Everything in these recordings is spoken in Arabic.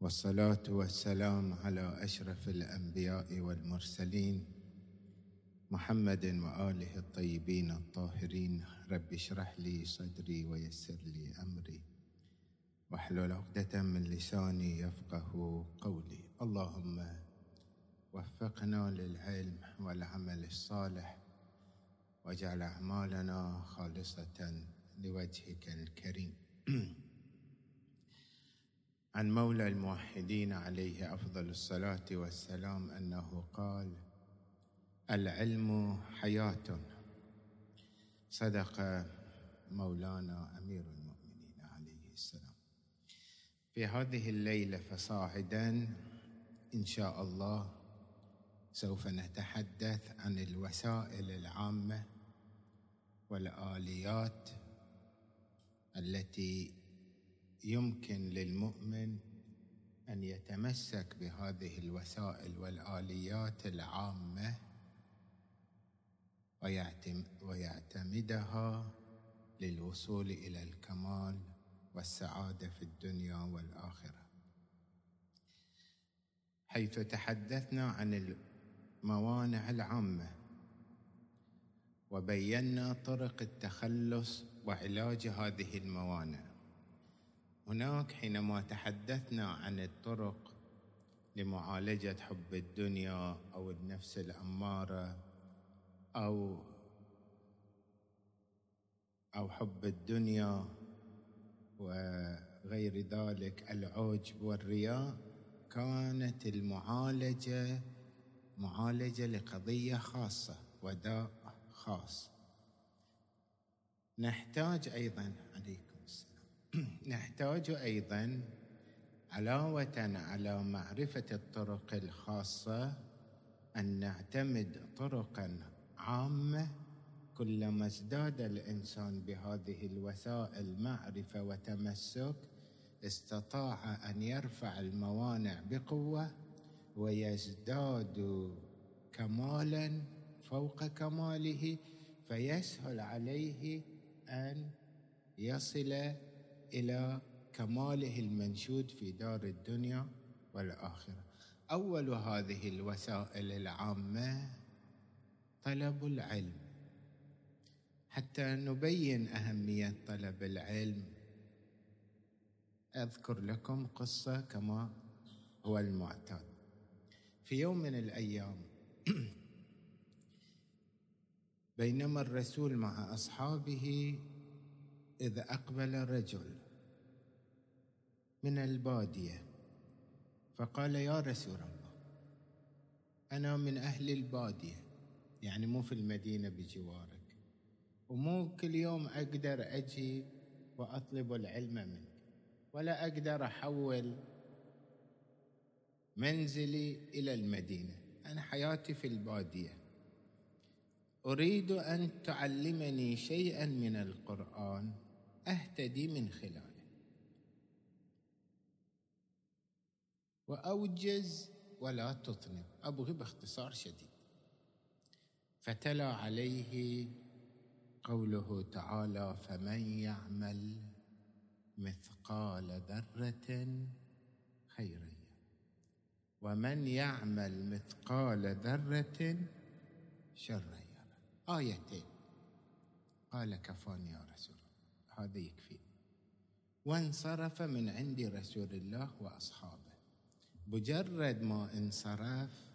والصلاة والسلام على أشرف الأنبياء والمرسلين محمد وآله الطيبين الطاهرين. رب اشرح لي صدري ويسر لي أمري. واحلل عقدة من لساني يفقه قولي. اللهم وفقنا للعلم والعمل الصالح واجعل أعمالنا خالصة لوجهك الكريم. عن مولى الموحدين عليه أفضل الصلاة والسلام أنه قال العلم حياة صدق مولانا أمير المؤمنين عليه السلام. في هذه الليلة فصاعدا إن شاء الله سوف نتحدث عن الوسائل العامة والآليات التي يمكن للمؤمن أن يتمسك بهذه الوسائل والآليات العامة ويعتمدها للوصول إلى الكمال والسعادة في الدنيا والآخرة. حيث تحدثنا عن الموانع العامة وبينا طرق التخلص وعلاج هذه الموانع. هناك حينما تحدثنا عن الطرق لمعالجة حب الدنيا أو النفس الأمارة أو أو حب الدنيا وغير ذلك العجب والرياء كانت المعالجة معالجة لقضية خاصة وداء خاص. نحتاج أيضا عليكم نحتاج أيضا علاوة على معرفة الطرق الخاصة أن نعتمد طرقا عامة كلما ازداد الإنسان بهذه الوسائل معرفة وتمسك استطاع أن يرفع الموانع بقوة ويزداد كمالا فوق كماله فيسهل عليه أن يصل إلى كماله المنشود في دار الدنيا والآخرة. أول هذه الوسائل العامة طلب العلم. حتى نبين أهمية طلب العلم أذكر لكم قصة كما هو المعتاد. في يوم من الأيام بينما الرسول مع أصحابه إذ أقبل رجل من البادية. فقال يا رسول الله أنا من أهل البادية يعني مو في المدينة بجوارك ومو كل يوم أقدر أجي وأطلب العلم منك ولا أقدر أحول منزلي إلى المدينة. أنا حياتي في البادية. أريد أن تعلمني شيئا من القرآن أهتدي من خلاله. وأوجز ولا تطنب. ابغي باختصار شديد. فتلا عليه قوله تعالى فمن يعمل مثقال ذرة خيرا ومن يعمل مثقال ذرة شرا يرى آيتين. قال كفاني يا رسول الله. هذا يكفي. وانصرف من عند رسول الله وأصحابه. مجرد ما انصرف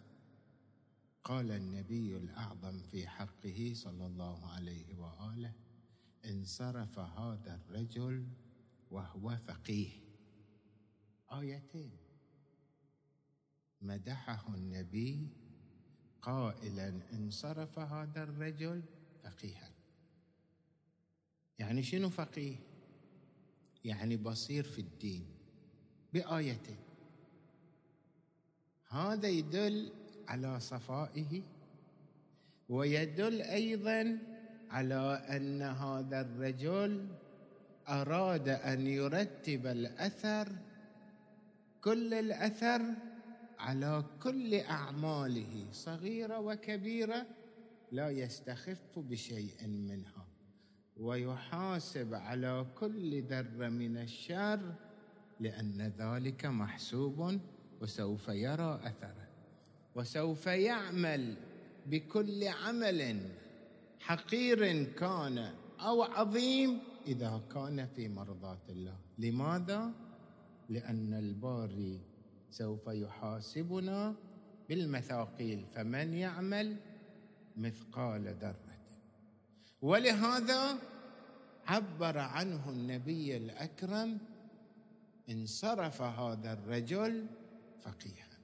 قال النبي الأعظم في حقه صلى الله عليه وآله انصرف هذا الرجل وهو فقيه. آيتين. مدحه النبي قائلا انصرف هذا الرجل فقيها. يعني شنو فقيه؟ يعني بصير في الدين. بآيتين. هذا يدل على صفائه ويدل أيضا على أن هذا الرجل أراد أن يرتب الأثر كل الأثر على كل أعماله صغيرة وكبيرة لا يستخف بشيء منها ويحاسب على كل ذره من الشر لأن ذلك محسوب وسوف يرى أثره. وسوف يعمل بكل عمل حقير كان أو عظيم إذا كان في مرضاه الله. لماذا؟ لأن الباري سوف يحاسبنا بالمثاقيل فمن يعمل مثقال ذرة؟ ولهذا عبر عنه النبي الأكرم انصرف هذا الرجل فقيها.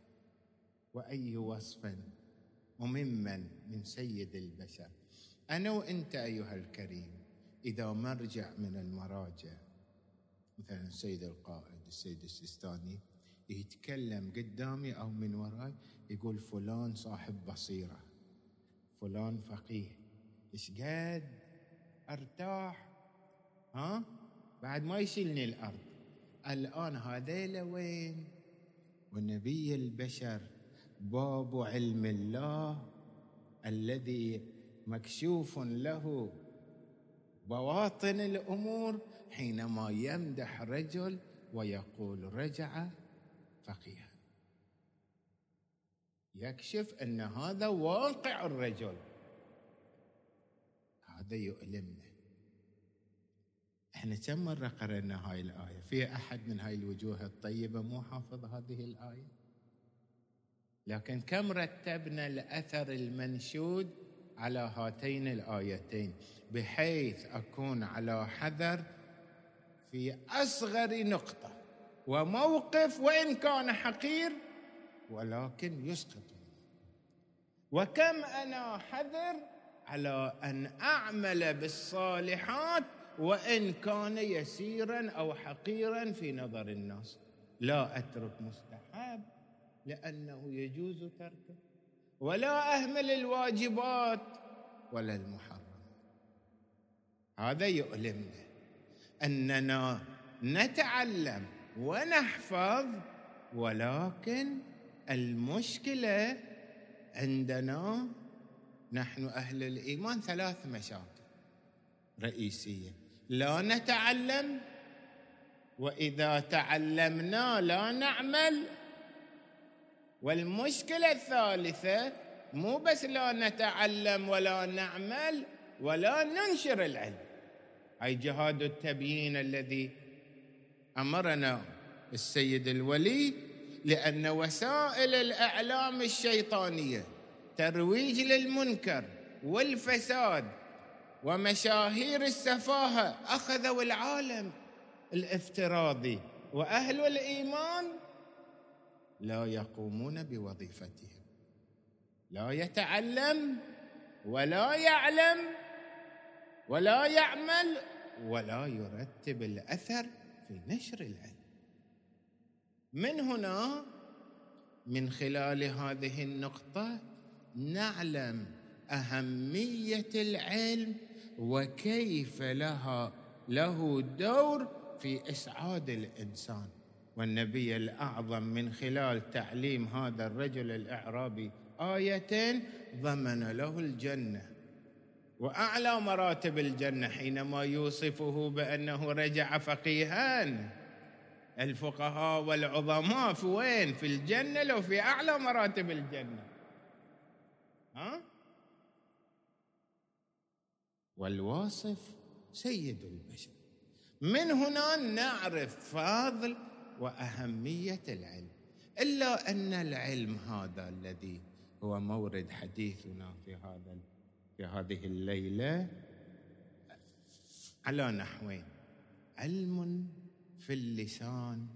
وأي وصف وممن من سيد البشر. أنا وأنت أيها الكريم إذا مرجع من المراجع مثلا السيد القائد السيد السيستاني يتكلم قدامي أو من وراي يقول فلان صاحب بصيرة فلان فقيه. إيش قد أرتاح. ها؟ بعد ما يشيلني الأرض. الآن هذيلا وين؟ ونبي البشر باب علم الله الذي مكشوف له بواطن الأمور حينما يمدح رجل ويقول رجع فقيها. يكشف أن هذا واقع الرجل. هذا يؤلمنا. إحنا كم مرة قرأنا هاي الآية؟ في أحد من هاي الوجوه الطيبة مو حافظ هذه الآية؟ لكن كم رتبنا الأثر المنشود على هاتين الآيتين بحيث أكون على حذر في أصغر نقطة وموقف وإن كان حقير ولكن يسقط. وكم أنا حذر على أن أعمل بالصالحات وإن كان يسيرا أو حقيرا في نظر الناس. لا أترك مستحب لأنه يجوز تركه. ولا أهمل الواجبات ولا المحرم. هذا يؤلمنا أننا نتعلم ونحفظ ولكن المشكلة عندنا نحن أهل الإيمان ثلاث مشاكل رئيسيه لا نتعلم وإذا تعلمنا لا نعمل. والمشكلة الثالثة مو بس لا نتعلم ولا نعمل ولا ننشر العلم. أي جهاد التبيين الذي أمرنا السيد الولي لأن وسائل الإعلام الشيطانية ترويج للمنكر والفساد ومشاهير السفاهة أخذوا العالم الافتراضي وأهل الإيمان لا يقومون بوظيفتهم. لا يتعلم ولا يعلم ولا يعمل ولا يرتب الأثر في نشر العلم. من هنا من خلال هذه النقطة نعلم أهمية العلم وكيف لها له دور في إسعاد الإنسان. والنبي الأعظم من خلال تعليم هذا الرجل الإعرابي إيه ضمن له الجنة. وأعلى مراتب الجنة حينما يوصفه بأنه رجع فقيها. الفقهاء والعظماء في وين؟ في الجنة لو في أعلى مراتب الجنة. ها؟ والواصف سيد البشر. من هنا نعرف فضل وأهمية العلم. إلا أن العلم هذا الذي هو مورد حديثنا في هذا في هذه الليلة على نحوين. علم في اللسان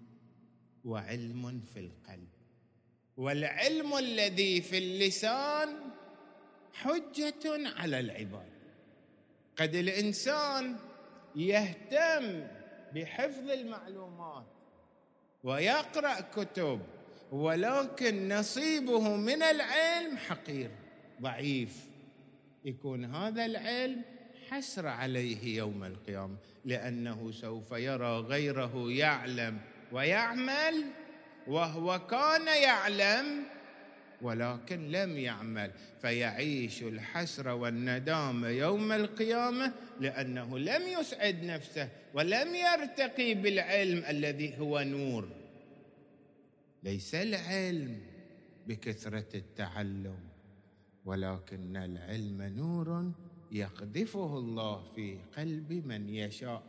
وعلم في القلب. والعلم الذي في اللسان حجة على العباد. قد الإنسان يهتم بحفظ المعلومات ويقرأ كتب ولكن نصيبه من العلم حقير ضعيف. يكون هذا العلم حسر عليه يوم القيامة لأنه سوف يرى غيره يعلم ويعمل وهو كان يعلم ولكن لم يعمل فيعيش الحسرة والندامه يوم القيامة لأنه لم يسعد نفسه ولم يرتقي بالعلم الذي هو نور. ليس العلم بكثرة التعلم ولكن العلم نور يقذفه الله في قلب من يشاء.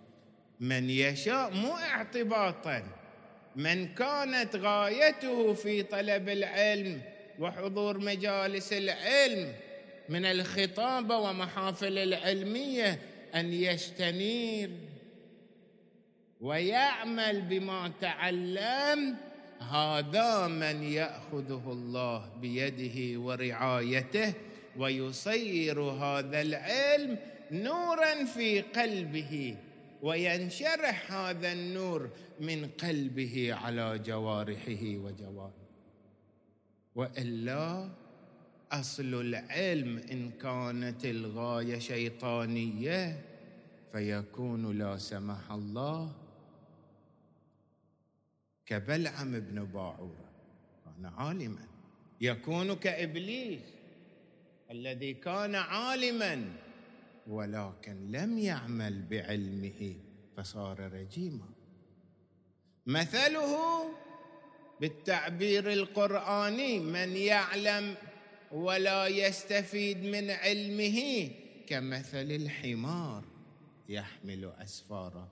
من يشاء مو اعتباطا. من كانت غايته في طلب العلم وحضور مجالس العلم من الخطابة ومحافل العلمية أن يستنير ويعمل بما تعلم هذا من يأخذه الله بيده ورعايته ويصير هذا العلم نورا في قلبه وينشرح هذا النور من قلبه على جوارحه وجوارحه. وإلا أصل العلم إن كانت الغاية شيطانية فيكون لا سمح الله. كبلعم بن باعورة كان عالما. يكون كإبليس الذي كان عالما ولكن لم يعمل بعلمه فصار رجيما. مثله بالتعبير القرآني من يعلم ولا يستفيد من علمه كمثل الحمار يحمل اسفارا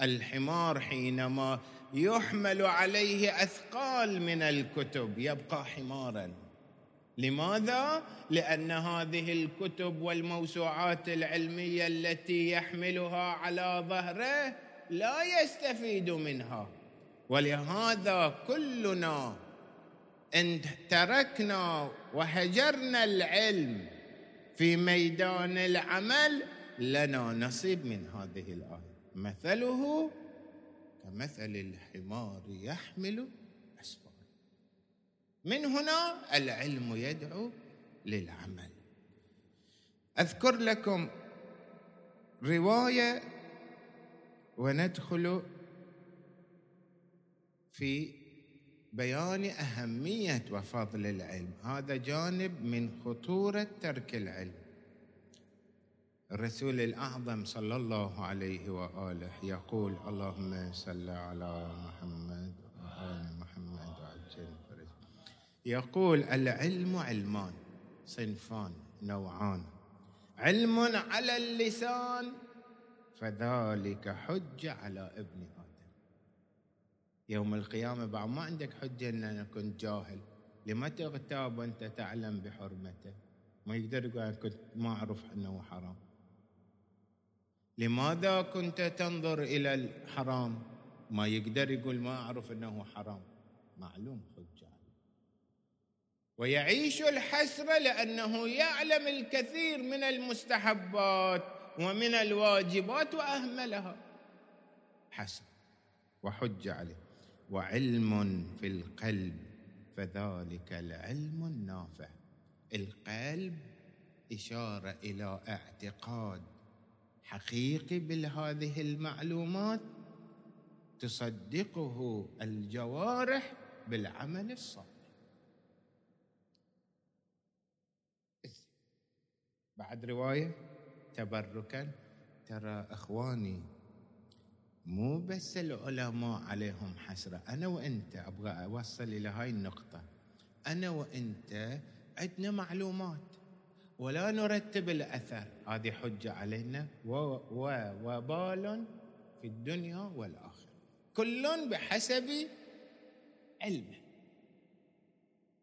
الحمار حينما يحمل عليه أثقال من الكتب يبقى حمارا. لماذا؟ لأن هذه الكتب والموسوعات العلمية التي يحملها على ظهره لا يستفيد منها. ولهذا كلنا إن تركنا وهجرنا العلم في ميدان العمل لنا نصيب من هذه الآية. مثله كمثل الحمار يحمل اسفار من هنا العلم يدعو للعمل. أذكر لكم رواية وندخل في بيان أهمية وفضل العلم. هذا جانب من خطورة ترك العلم. الرسول الأعظم صلى الله عليه وآله يقول اللهم صل على محمد وآل محمد وعجل فرج. يقول العلم علمان صنفان نوعان. علم على اللسان فذلك حج على ابن آدم يوم القيامة بعد ما عندك حجة إن أنا كنت جاهل. لما تغتاب وأنت تعلم بحرمته؟ ما يقدر يقول أنا كنت ما أعرف إنه حرام. لماذا كنت تنظر إلى الحرام؟ ما يقدر يقول ما أعرف إنه حرام. معلوم حجة ويعيش الحسرة لأنه يعلم الكثير من المستحبات ومن الواجبات وأهملها. حسن وحج عليه وعلم في القلب فذلك العلم النافع. القلب إشارة إلى اعتقاد. حقيقي بهذه المعلومات تصدقه الجوارح بالعمل الصالح. بعد رواية تبركا. ترى أخواني مو بس العلماء عليهم حسرة. أنا وأنت أبغى أوصل إلى هاي النقطة. أنا وأنت عندنا معلومات. ولا نرتب الأثر. هذه حجة علينا. ووبال في الدنيا والآخرة. كل بحسب علمه.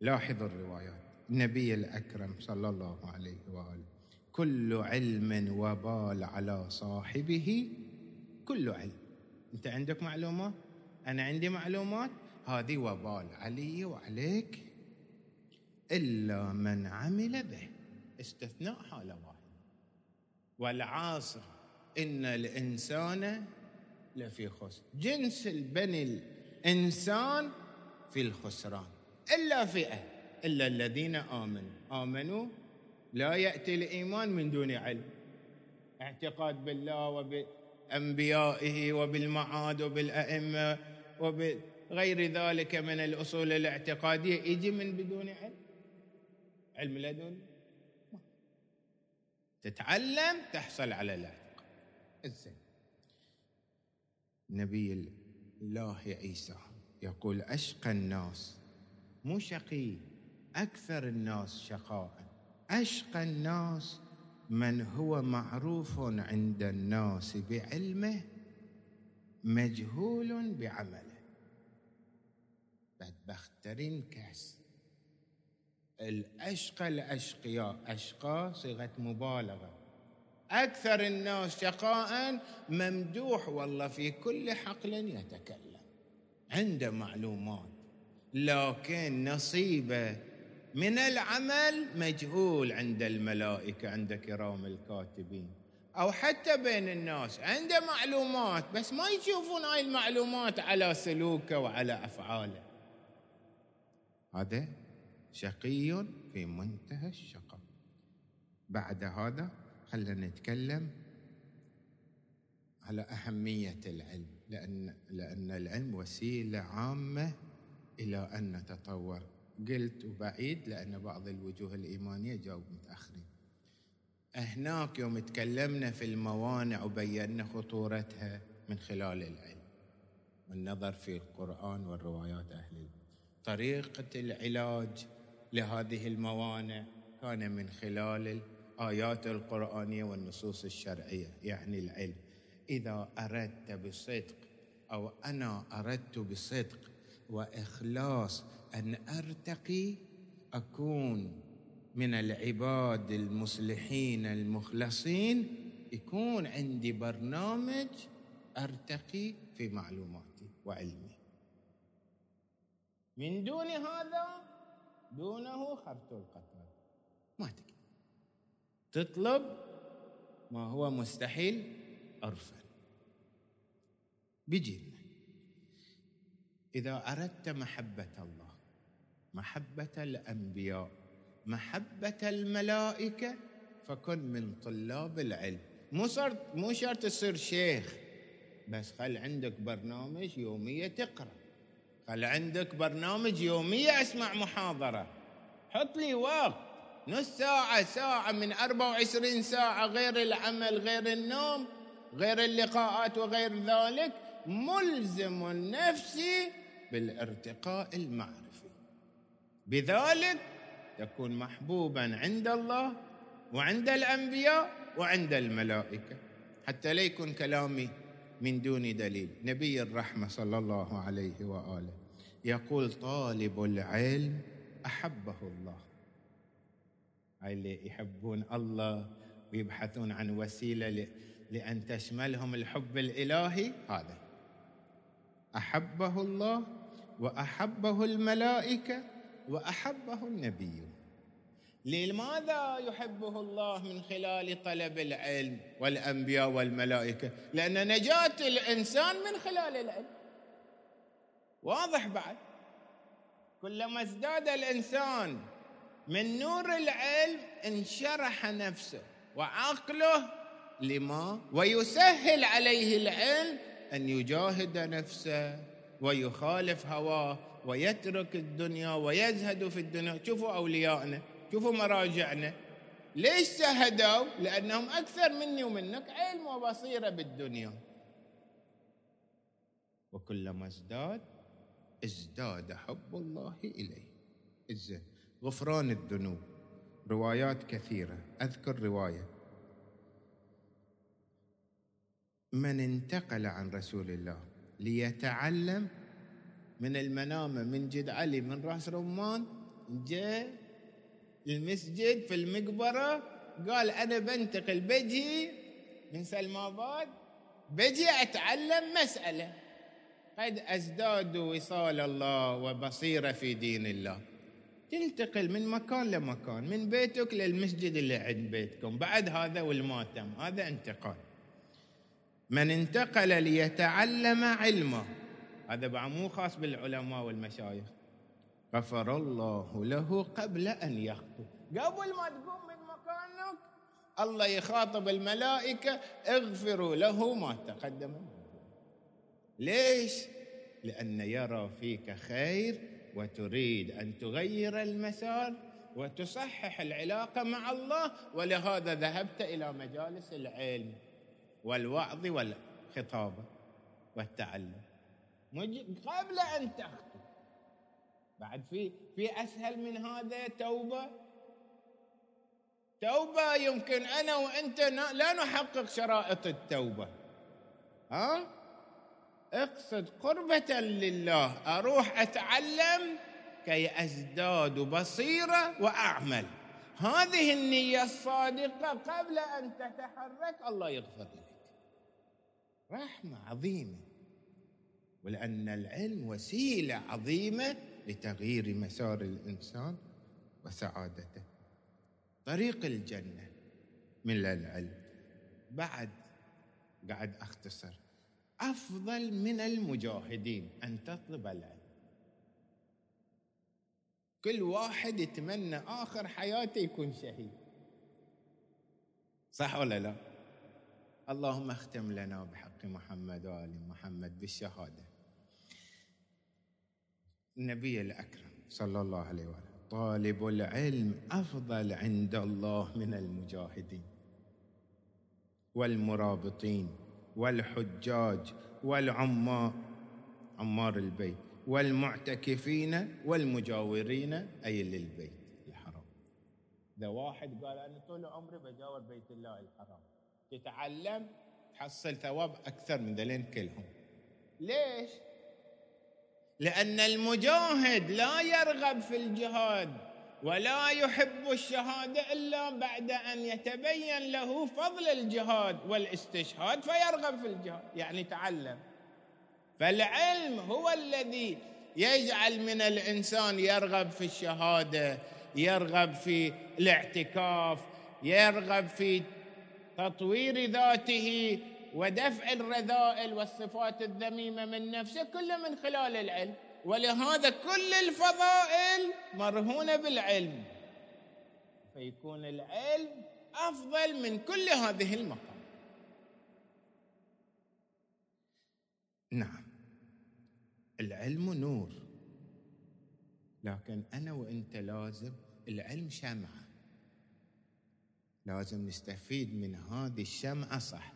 لاحظوا الروايات. النبي الأكرم صلى الله عليه وآله. كل علم وبال على صاحبه. كل علم. انت عندك معلومات؟ أنا عندي معلومات؟ هذه وبال علي وعليك. إلا من عمل به استثناء حاله واحدة والعاصر إن الإنسان لفي خسر. جنس البني الإنسان في الخسران. إلا فئة إلا الذين آمنوا. آمنوا لا يأتي الإيمان من دون علم. اعتقاد بالله وبانبيائه وبالمعاد وبالأئمة وبغير ذلك من الأصول الاعتقادية. يجي من بدون علم؟ علم لدن تتعلم تحصل على الاعتقاد. الزين. نبي الله عيسى يقول أشقى الناس مو شقي أكثر الناس شقاء. أشقى الناس من هو معروف عند الناس بعلمه مجهول بعمله. بدبخترين كاس الأشقى الأشقياء أشقى صيغة مبالغة. أكثر الناس شقاء ممدوح والله في كل حقل يتكلم. عنده معلومات لكن نصيبه من العمل مجهول عند الملائكة عند كرام الكاتبين. أو حتى بين الناس. عنده معلومات بس ما يشوفون هاي المعلومات على سلوكه وعلى أفعاله. هذا شقي في منتهى الشقاء. بعد هذا خلينا نتكلم على أهمية العلم لأن لأن العلم وسيلة عامة إلى أن نتطور. قلت وبعيد لأن بعض الوجوه الإيمانية جاوب متأخرين. هناك يوم تكلمنا في الموانع وبينا خطورتها من خلال العلم والنظر في القرآن والروايات أهل طريقة العلاج لهذه الموانع كان من خلال الآيات القرآنية والنصوص الشرعية يعني العلم. إذا أردت بصدق أو أنا أردت بصدق وإخلاص أن أرتقي أكون من العباد المصلحين المخلصين. يكون عندي برنامج أرتقي في معلوماتي وعلمي. من دون هذا دونه خرط القتال. ما تقدر. تطلب ما هو مستحيل عرفا بيجينا إذا أردت محبة الله محبة الأنبياء محبة الملائكة فكن من طلاب العلم. مو شرط مو شرط تصير شيخ بس خل عندك برنامج يومية تقرأ. خل عندك برنامج يومية أسمع محاضرة. حط لي وقت. نص ساعة ساعة من 24 ساعة غير العمل غير النوم غير اللقاءات وغير ذلك. ملزم نفسي بالارتقاء المعرفي. بذلك تكون محبوبا عند الله وعند الأنبياء وعند الملائكة حتى لا يكون كلامي من دون دليل. نبي الرحمة صلى الله عليه وآله يقول طالب العلم أحبه الله. اللي يحبون الله ويبحثون عن وسيلة لأن تشملهم الحب الإلهي هذا. أحبه الله وأحبه الملائكة وأحبه النبي. لماذا يحبه الله من خلال طلب العلم والأنبياء والملائكة؟ لأن نجاة الإنسان من خلال العلم. واضح بعد. كلما ازداد الإنسان من نور العلم انشرح نفسه وعقله لما ويسهل عليه العلم أن يجاهد نفسه ويخالف هواه ويترك الدنيا ويزهد في الدنيا. شوفوا أوليائنا شوفوا مراجعنا. ليش سهدوا لأنهم أكثر مني ومنك. علم وبصيرة بالدنيا. وكلما ازداد ازداد حب الله إليه. الزين غفران الذنوب. روايات كثيرة. أذكر رواية. من انتقل عن رسول الله ليتعلم من المنامة من جد علي من راس رمان جاء المسجد في المقبرة قال أنا بنتقل بجي من سلماباد بجي أتعلم مسألة. قد أزداد وصال الله وبصيره في دين الله. تنتقل من مكان لمكان من بيتك للمسجد اللي عند بيتكم. بعد هذا والماتم هذا انتقال. من انتقل ليتعلم علمه. هذا بعد مو خاص بالعلماء والمشايخ. غفر الله له قبل أن يخطب. قبل ما تقوم من مكانك الله يخاطب الملائكة اغفروا له ما تقدم. ليش؟ لأن يرى فيك خير وتريد أن تغير المسار وتصحح العلاقة مع الله ولهذا ذهبت إلى مجالس العلم والوعظ والخطابة والتعلم. قبل أن تخطب بعد في في أسهل من هذا توبة. توبة يمكن أنا وأنت لا نحقق شرائط التوبة. ها؟ اقصد قربة لله. أروح أتعلم كي أزداد بصيرة وأعمل. هذه النية الصادقة قبل أن تتحرك. الله يغفر لك. رحمة عظيمة. ولأن العلم وسيلة عظيمة لتغيير مسار الإنسان وسعادته. طريق الجنة من العلم. بعد قاعد أختصر. أفضل من المجاهدين أن تطلب العلم. كل واحد يتمنى آخر حياته يكون شهيد. صح ولا لا؟ اللهم اختم لنا بحق محمد وآل محمد بالشهادة. النبي الأكرم صلى الله عليه وسلم طالب العلم أفضل عند الله من المجاهدين والمرابطين والحجاج والعمار عمار البيت والمعتكفين والمجاورين أي للبيت الحرام. إذا واحد قال أنا طول عمري بجاور بيت الله الحرام. تتعلم تحصل ثواب أكثر من ذلين كلهم. ليش؟ لأن المجاهد لا يرغب في الجهاد ولا يحب الشهادة إلا بعد أن يتبين له فضل الجهاد والاستشهاد فيرغب في الجهاد يعني تعلم. فالعلم هو الذي يجعل من الإنسان يرغب في الشهادة يرغب في الاعتكاف يرغب في تطوير ذاته ودفع الرذائل والصفات الذميمة من نفسه كله من خلال العلم. ولهذا كل الفضائل مرهونة بالعلم. فيكون العلم أفضل من كل هذه المقام. نعم. العلم نور. لكن أنا وإنت لازم العلم شمعة. لازم نستفيد من هذه الشمعة صح.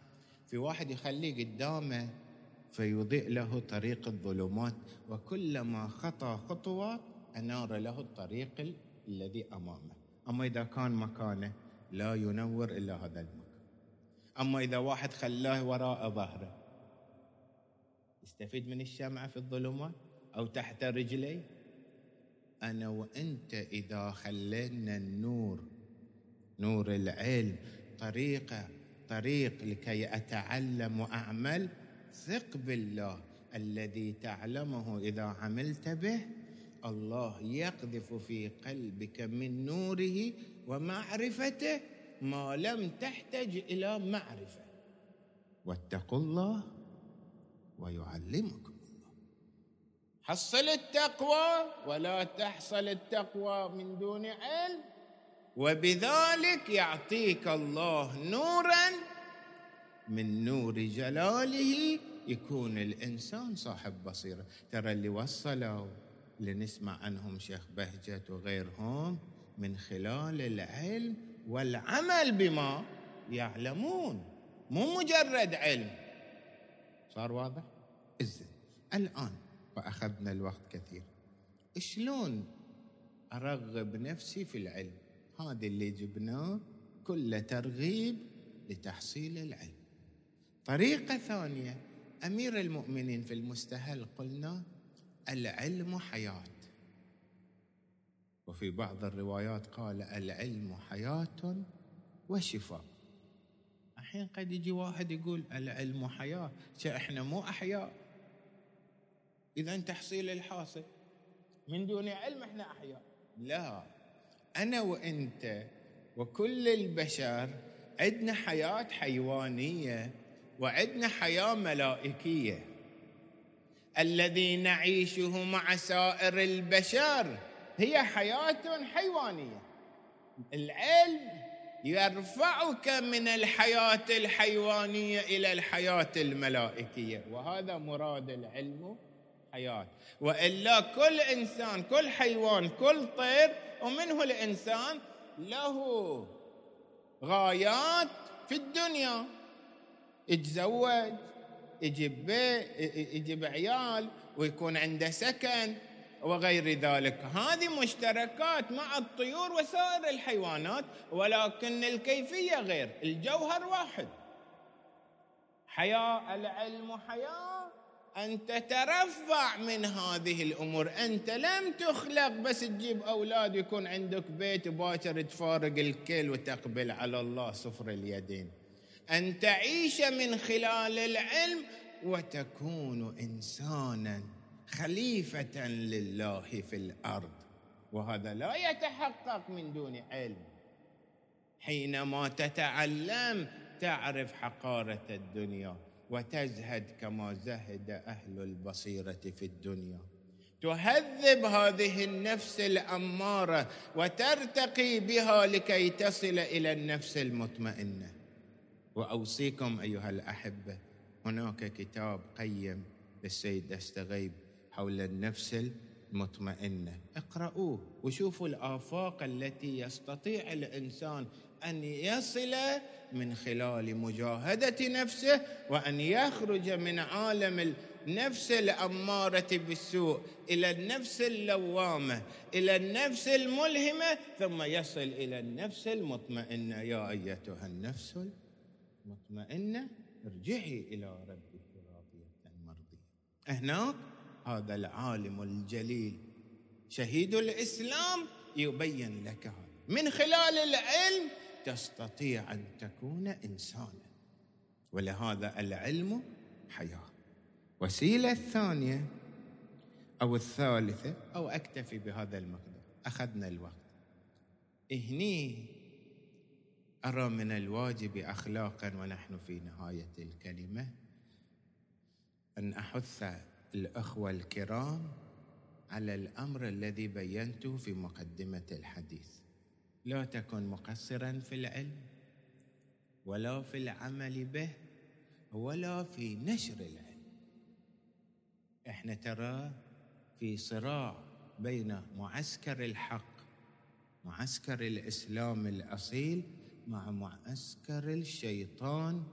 في واحد يخليه قدامه فيضيء له طريق الظلمات وكلما خطى خطوات أنار له الطريق الذي أمامه. أما إذا كان مكانه لا ينور إلا هذا المكان. أما إذا واحد خلاه وراء ظهره يستفيد من الشمعة في الظلمات أو تحت رجليه؟ أنا وأنت إذا خلينا النور نور العلم طريقه طريق لكي أتعلم وأعمل ثق بالله الذي تعلمه إذا عملت به. الله يقذف في قلبك من نوره ومعرفته ما لم تحتج إلى معرفة. واتقوا الله ويعلمكم الله. حصل التقوى ولا تحصل التقوى من دون علم. وبذلك يعطيك الله نورا من نور جلاله يكون الإنسان صاحب بصيرة. ترى اللي وصلوا لنسمع عنهم شيخ بهجت وغيرهم من خلال العلم والعمل بما يعلمون. مو مجرد علم. صار واضح؟ إذن الآن وأخذنا الوقت كثير. شلون أرغب نفسي في العلم؟ هذا اللي جبناه كله ترغيب لتحصيل العلم. طريقة ثانية أمير المؤمنين في المستهل قلنا العلم حياة. وفي بعض الروايات قال العلم حياة وشفاء. الحين قد يجي واحد يقول العلم حياة إحنا مو أحياء. إذا تحصيل الحاصل من دون علم إحنا أحياء. لا. أنا وأنت وكل البشر عندنا حياة حيوانية وعندنا حياة ملائكية. الذي نعيشه مع سائر البشر هي حياة حيوانية. العلم يرفعك من الحياة الحيوانية إلى الحياة الملائكية وهذا مراد العلم حياة. وإلا كل إنسان كل حيوان كل طير ومنه الإنسان له غايات في الدنيا. يتزوج يجيب بيت يجيب عيال ويكون عنده سكن وغير ذلك. هذه مشتركات مع الطيور وسائر الحيوانات ولكن الكيفية غير. الجوهر واحد. حياة العلم حياة. أن تترفع من هذه الأمور. أنت لم تخلق بس تجيب أولاد يكون عندك بيت باكر تفارق الكل وتقبل على الله صفر اليدين. أن تعيش من خلال العلم وتكون إنسانا خليفة لله في الأرض. وهذا لا يتحقق من دون علم. حينما تتعلم تعرف حقارة الدنيا. وتزهد كما زهد أهل البصيرة في الدنيا. تهذب هذه النفس الأمارة وترتقي بها لكي تصل إلى النفس المطمئنة. وأوصيكم أيها الأحبة هناك كتاب قيم للسيد دستغيب حول النفس المطمئنة. اقرأوه وشوفوا الآفاق التي يستطيع الإنسان أن يصل من خلال مجاهدة نفسه وأن يخرج من عالم النفس الأمارة بالسوء إلى النفس اللوامة إلى النفس الملهمة ثم يصل إلى النفس المطمئنة. يا أيتها النفس المطمئنة ارجعي إلى ربك راضية مرضية. هناك هذا العالم الجليل شهيد الإسلام يبين لك هذا. من خلال العلم تستطيع أن تكون إنسانا. ولهذا العلم حياة. وسيلة الثانية أو الثالثة أو أكتفي بهذا المقدار. أخذنا الوقت. هني أرى من الواجب اخلاقا ونحن في نهاية الكلمة أن أحث الأخوة الكرام على الأمر الذي بينته في مقدمة الحديث. لا تكن مقصرا في العلم ولا في العمل به ولا في نشر العلم. إحنا ترى في صراع بين معسكر الحق معسكر الإسلام الأصيل مع معسكر الشيطان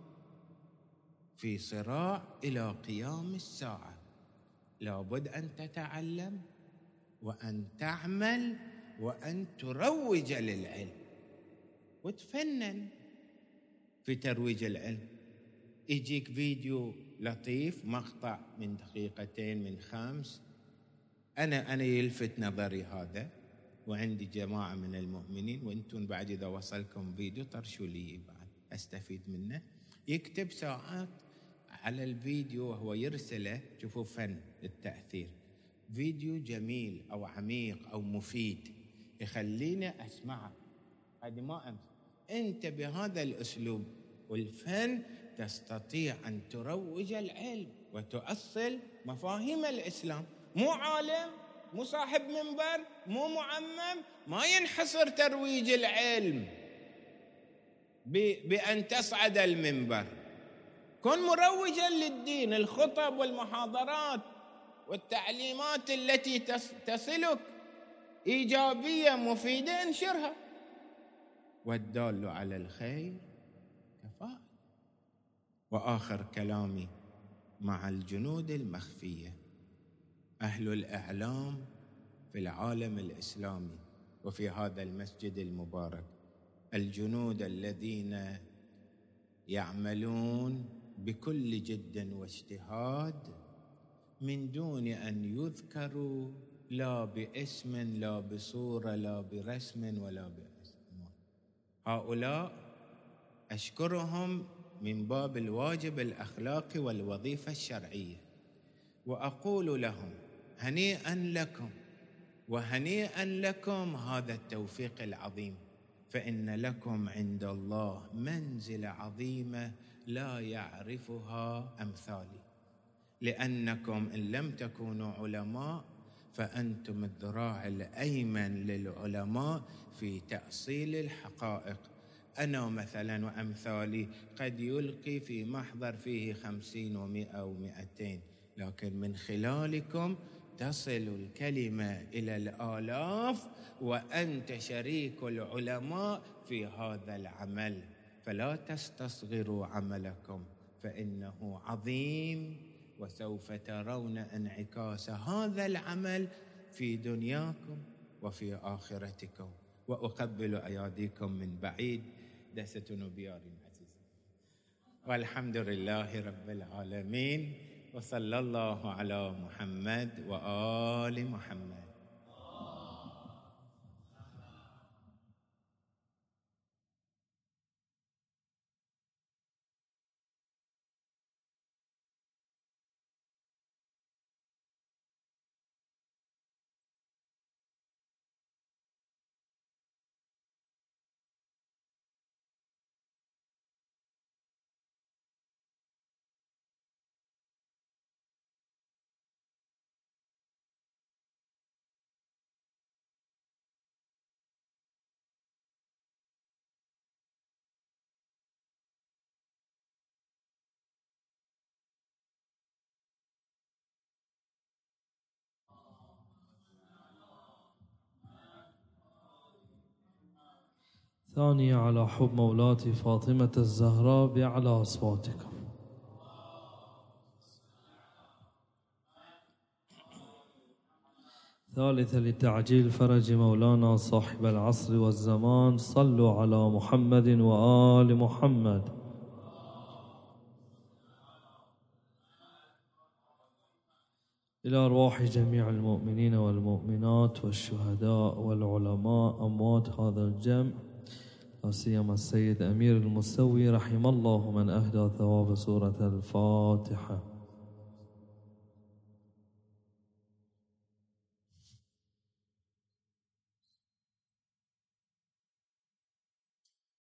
في صراع إلى قيام الساعة. لابد أن تتعلم وأن تعمل وأن تروج للعلم. وتفنن في ترويج العلم. يجيك فيديو لطيف مقطع من دقيقتين من خمس. أنا أنا يلفت نظري هذا وعندي جماعة من المؤمنين وأنتم بعد إذا وصلكم فيديو طرشوا لي بعد أستفيد منه. يكتب ساعات على الفيديو وهو يرسله. شوفوا فن التأثير. فيديو جميل أو عميق أو مفيد. يخليني أسمعه هذه ما أمس. أنت بهذا الأسلوب والفن تستطيع أن تروج العلم وتؤصل مفاهيم الإسلام. مو عالم مو صاحب منبر مو معمم ما ينحصر ترويج العلم بأن تصعد المنبر. كن مروجا للدين الخطب والمحاضرات والتعليمات التي تصلك. إيجابية مفيدة انشرها. والدال على الخير كفاء وآخر كلامي مع الجنود المخفية. أهل الإعلام في العالم الإسلامي وفي هذا المسجد المبارك. الجنود الذين يعملون بكل جد واجتهاد من دون أن يذكروا لا باسم لا بصورة لا برسم ولا باسم هؤلاء أشكرهم من باب الواجب الاخلاقي والوظيفة الشرعية. وأقول لهم هنيئا لكم وهنيئا لكم هذا التوفيق العظيم. فإن لكم عند الله منزله عظيمه لا يعرفها أمثالي. لأنكم إن لم تكونوا علماء فأنتم الذراع الأيمن للعلماء في تأصيل الحقائق. أنا مثلا وأمثالي قد يلقي في محضر فيه خمسين ومائه ومائتين لكن من خلالكم تصل الكلمة إلى الآلاف وأنت شريك العلماء في هذا العمل. فلا تستصغروا عملكم فإنه عظيم. وسوف ترون انعكاس هذا العمل في دنياكم وفي آخرتكم. وأقبل أياديكم من بعيد. دست بيار عزيز. والحمد لله رب العالمين. وصلى الله على محمد وآل محمد. ثانية على حب مولاتي فاطمة الزهراء بأعلى أصواتكم ثالثة لتعجيل فرج مولانا صاحب العصر والزمان. صلوا على محمد وآل محمد. إلى أرواح جميع المؤمنين والمؤمنات والشهداء والعلماء أموات هذا الجمع. لا سيما السيد أمير المستوي رحم الله من أهدى ثواب سورة الفاتحة.